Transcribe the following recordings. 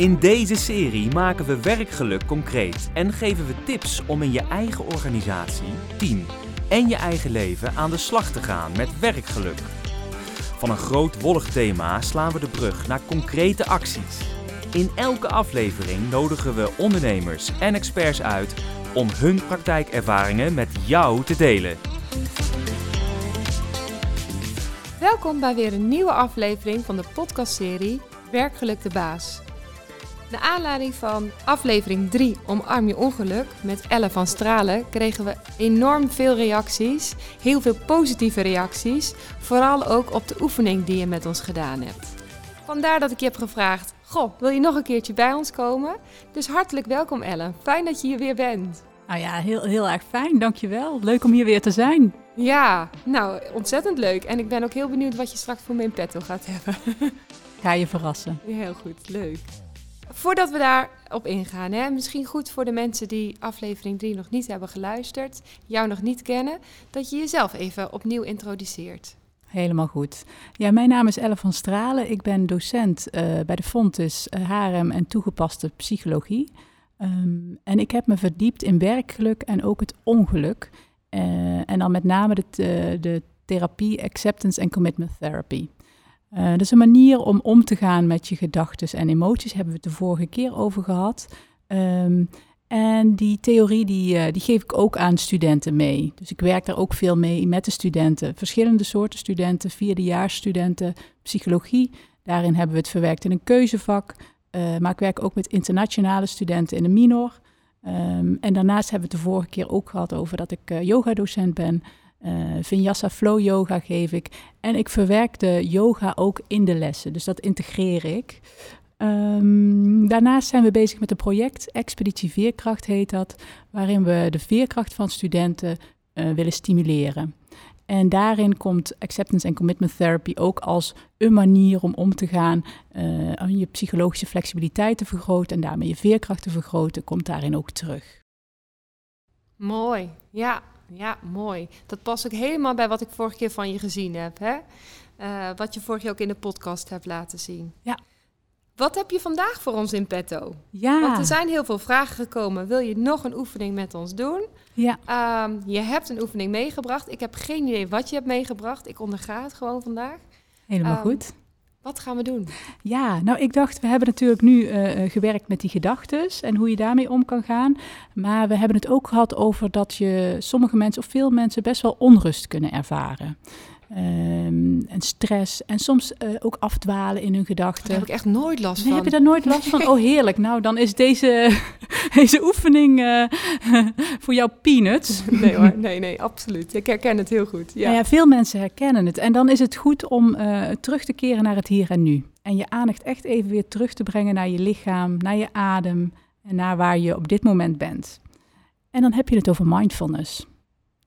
In deze serie maken we werkgeluk concreet en geven we tips om in je eigen organisatie, team en je eigen leven aan de slag te gaan met werkgeluk. Van een groot wollig thema slaan we de brug naar concrete acties. In elke aflevering nodigen we ondernemers en experts uit om hun praktijkervaringen met jou te delen. Welkom bij weer een nieuwe aflevering van de podcastserie Werkgeluk de Baas. Naar aanleiding van aflevering 3 Omarm je ongeluk met Elle van Stralen kregen we enorm veel reacties, heel veel positieve reacties, vooral ook op de oefening die je met ons gedaan hebt. Vandaar dat ik je heb gevraagd, goh, wil je nog een keertje bij ons komen? Dus hartelijk welkom Elle, fijn dat je hier weer bent. Nou ja, heel, heel erg fijn, dankjewel. Leuk om hier weer te zijn. Ja, nou, ontzettend leuk. En ik ben ook heel benieuwd wat je straks voor me in petto gaat hebben. Ga je verrassen. Heel goed, leuk. Voordat we daarop ingaan, hè, misschien goed voor de mensen die aflevering 3 nog niet hebben geluisterd, jou nog niet kennen, dat je jezelf even opnieuw introduceert. Helemaal goed. Ja, mijn naam is Elle van Stralen. Ik ben docent uh, bij de Fontes HRM en toegepaste psychologie. Um, en ik heb me verdiept in werkgeluk en ook het ongeluk. Uh, en dan met name de, de therapie Acceptance and Commitment Therapy. Uh, dat is een manier om om te gaan met je gedachten en emoties. Hebben we het de vorige keer over gehad. Um, en die theorie die, uh, die geef ik ook aan studenten mee. Dus ik werk daar ook veel mee met de studenten. Verschillende soorten studenten, vierdejaarsstudenten, psychologie. Daarin hebben we het verwerkt in een keuzevak. Uh, maar ik werk ook met internationale studenten in de minor. Um, en daarnaast hebben we het de vorige keer ook gehad over dat ik uh, yogadocent ben. Uh, Vinyasa Flow Yoga geef ik. En ik verwerk de yoga ook in de lessen. Dus dat integreer ik. Um, daarnaast zijn we bezig met een project, Expeditie Veerkracht heet dat, waarin we de veerkracht van studenten uh, willen stimuleren. En daarin komt acceptance en commitment therapy ook als een manier om om te gaan, aan je psychologische flexibiliteit te vergroten en daarmee je veerkracht te vergroten, komt daarin ook terug. Mooi, ja, ja, mooi. Dat past ook helemaal bij wat ik vorige keer van je gezien heb. Hè? Uh, wat je vorige keer ook in de podcast hebt laten zien. Ja. Wat heb je vandaag voor ons in petto? Ja. Want er zijn heel veel vragen gekomen. Wil je nog een oefening met ons doen? Ja. Um, je hebt een oefening meegebracht. Ik heb geen idee wat je hebt meegebracht. Ik onderga het gewoon vandaag. Helemaal um, goed. Wat gaan we doen? Ja, nou ik dacht, we hebben natuurlijk nu uh, gewerkt met die gedachten en hoe je daarmee om kan gaan. Maar we hebben het ook gehad over dat je sommige mensen of veel mensen best wel onrust kunnen ervaren. Um, en stress en soms uh, ook afdwalen in hun gedachten. Daar heb ik echt nooit last nee, van. Heb je daar nooit last van? Oh, heerlijk. Nou, dan is deze, deze oefening uh, voor jou peanuts. Nee hoor, nee, nee, absoluut. Ik herken het heel goed. Ja. Nou ja, veel mensen herkennen het. En dan is het goed om uh, terug te keren naar het hier en nu. En je aandacht echt even weer terug te brengen naar je lichaam, naar je adem en naar waar je op dit moment bent. En dan heb je het over mindfulness.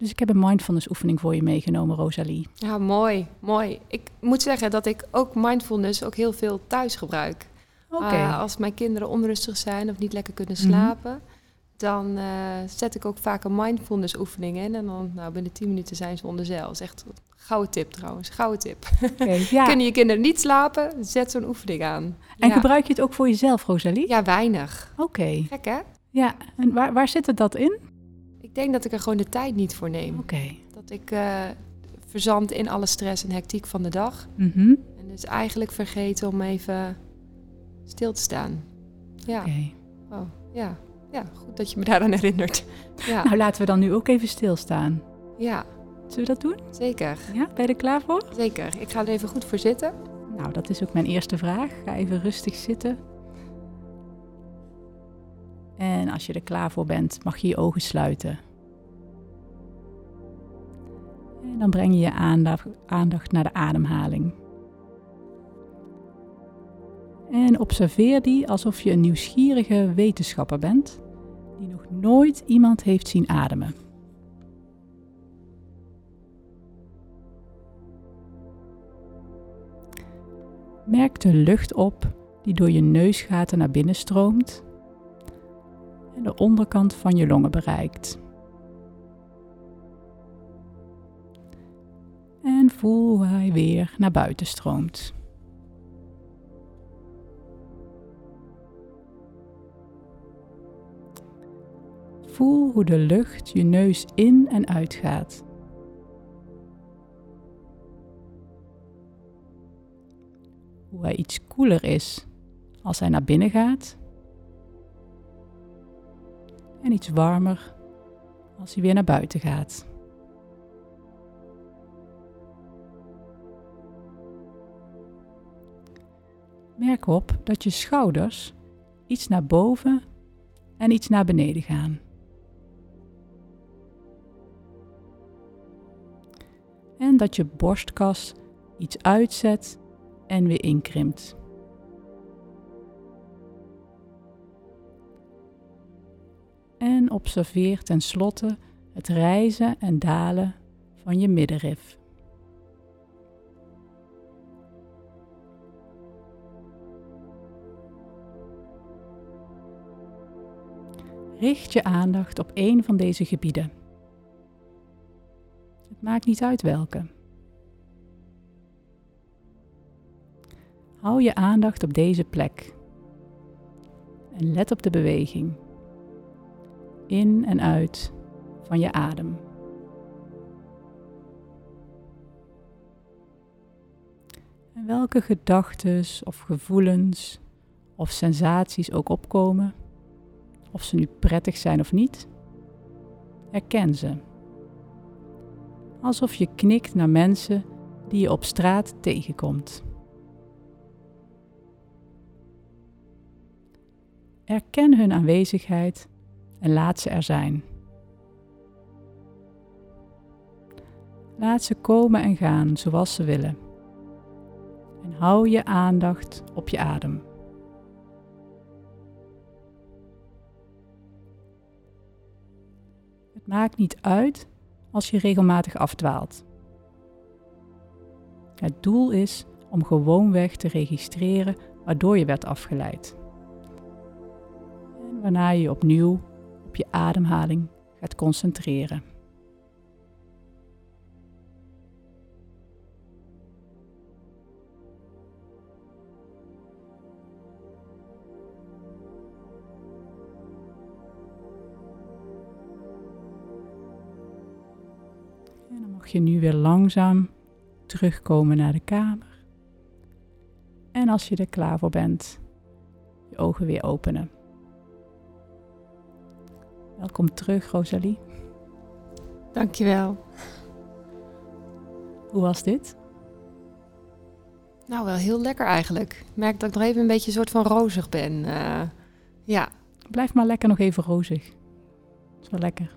Dus ik heb een mindfulness oefening voor je meegenomen, Rosalie. Ja, mooi, mooi. Ik moet zeggen dat ik ook mindfulness ook heel veel thuis gebruik. Okay. Uh, als mijn kinderen onrustig zijn of niet lekker kunnen slapen, mm -hmm. dan uh, zet ik ook vaak een mindfulness oefening in. En dan nou, binnen 10 minuten zijn ze onder zeil. Dat is echt een gouden tip trouwens, gouden tip. Okay, ja. Kunnen je kinderen niet slapen, zet zo'n oefening aan. En ja. gebruik je het ook voor jezelf, Rosalie? Ja, weinig. Oké. Okay. Gek hè? Ja, en waar, waar zit het dat in? Ik denk dat ik er gewoon de tijd niet voor neem. Oké. Okay. Dat ik uh, verzand in alle stress en hectiek van de dag. -hmm. En dus eigenlijk vergeten om even stil te staan. Ja. Okay. Oh, ja. Ja, goed dat je me daaraan herinnert. Ja. Nou, laten we dan nu ook even stilstaan. Ja. Zullen we dat doen? Zeker. Ja, ben je er klaar voor? Zeker. Ik ga er even goed voor zitten. Nou, dat is ook mijn eerste vraag. Ga even rustig zitten. En als je er klaar voor bent, mag je je ogen sluiten. En dan breng je je aandacht, aandacht naar de ademhaling. En observeer die alsof je een nieuwsgierige wetenschapper bent die nog nooit iemand heeft zien ademen. Merk de lucht op die door je neusgaten naar binnen stroomt en de onderkant van je longen bereikt. En voel hoe hij weer naar buiten stroomt. Voel hoe de lucht je neus in en uit gaat. Hoe hij iets koeler is als hij naar binnen gaat en iets warmer als hij weer naar buiten gaat. Merk op dat je schouders iets naar boven en iets naar beneden gaan. En dat je borstkas iets uitzet en weer inkrimpt. En observeer tenslotte het rijzen en dalen van je middenrif. Richt je aandacht op een van deze gebieden. Het maakt niet uit welke. Hou je aandacht op deze plek. En let op de beweging. In en uit van je adem. En welke gedachten of gevoelens of sensaties ook opkomen, of ze nu prettig zijn of niet, herken ze. Alsof je knikt naar mensen die je op straat tegenkomt. Erken hun aanwezigheid en laat ze er zijn. Laat ze komen en gaan zoals ze willen. En hou je aandacht op je adem. Het maakt niet uit als je regelmatig afdwaalt. Het doel is om gewoonweg te registreren waardoor je werd afgeleid. En waarna je opnieuw op je ademhaling gaat concentreren. En dan mag je nu weer langzaam terugkomen naar de kamer. En als je er klaar voor bent, je ogen weer openen. Welkom terug, Rosalie. Dankjewel. Hoe was dit? Nou, wel heel lekker eigenlijk. Ik merk dat ik nog even een beetje een soort van rozig ben. Eh, ja, Blijf maar lekker nog even rozig. Dat is wel lekker.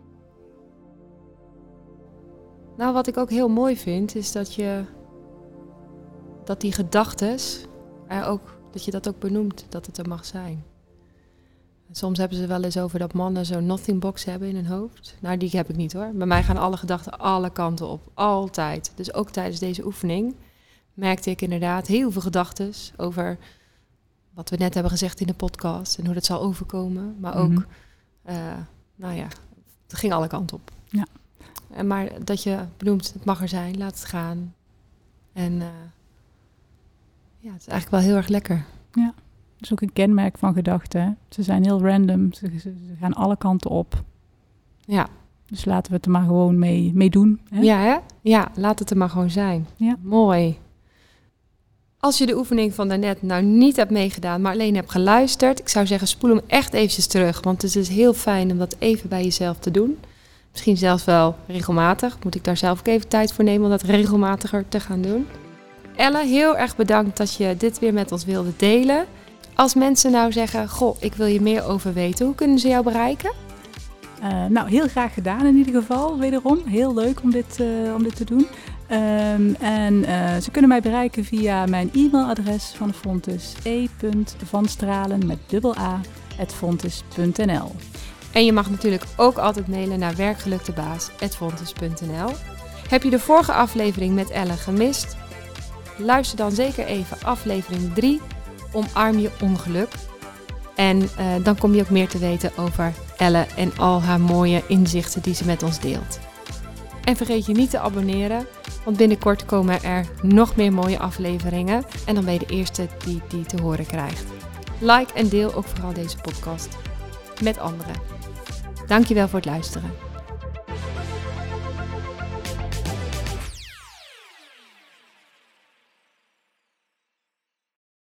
Nou, wat ik ook heel mooi vind, is dat je dat die gedachtes er ook, dat je dat ook benoemt, dat het er mag zijn. Soms hebben ze wel eens over dat mannen zo'n nothing box hebben in hun hoofd. Nou, die heb ik niet hoor. Bij mij gaan alle gedachten alle kanten op, altijd. Dus ook tijdens deze oefening merkte ik inderdaad heel veel gedachten over wat we net hebben gezegd in de podcast en hoe dat zal overkomen. Maar ook, Mhm. eh, nou ja, het ging alle kanten op. Ja. En maar dat je benoemt, het mag er zijn, laat het gaan. En eh, ja, het is eigenlijk wel heel erg lekker. Dat is ook een kenmerk van gedachten. Ze zijn heel random. Ze, ze- ze gaan alle kanten op. Ja, Dus laten we het er maar gewoon mee, mee doen. Hè? ja, hè? ja, laat het er maar gewoon zijn. Ja. Mooi. Als je de oefening van daarnet nou niet hebt meegedaan, maar alleen hebt geluisterd, ik zou zeggen, spoel hem echt eventjes terug. Want het is heel fijn om dat even bij jezelf te doen. Misschien zelfs wel regelmatig. Moet ik daar zelf ook even tijd voor nemen om dat regelmatiger te gaan doen. Elle, heel erg bedankt dat je dit weer met ons wilde delen. Als mensen nou zeggen, goh, ik wil je meer over weten, hoe kunnen ze jou bereiken? Eh, nou, heel graag gedaan in ieder geval, wederom. Heel leuk om dit, eh, om dit te doen. Ehm, en eh, ze kunnen mij bereiken via mijn e-mailadres van de Fontes e.vanstralen met dubbel a fontes.nl. En je mag natuurlijk ook altijd mailen naar werkgeluktebaas.fontes.nl. Heb je de vorige aflevering met Ellen gemist? Luister dan zeker even aflevering 3, Omarm je ongeluk. En eh, dan kom je ook meer te weten over Elle en al haar mooie inzichten die ze met ons deelt. En vergeet je niet te abonneren, want binnenkort komen er nog meer mooie afleveringen. En dan ben je de eerste die die te horen krijgt. Like en deel ook vooral deze podcast met anderen. Dankjewel voor het luisteren.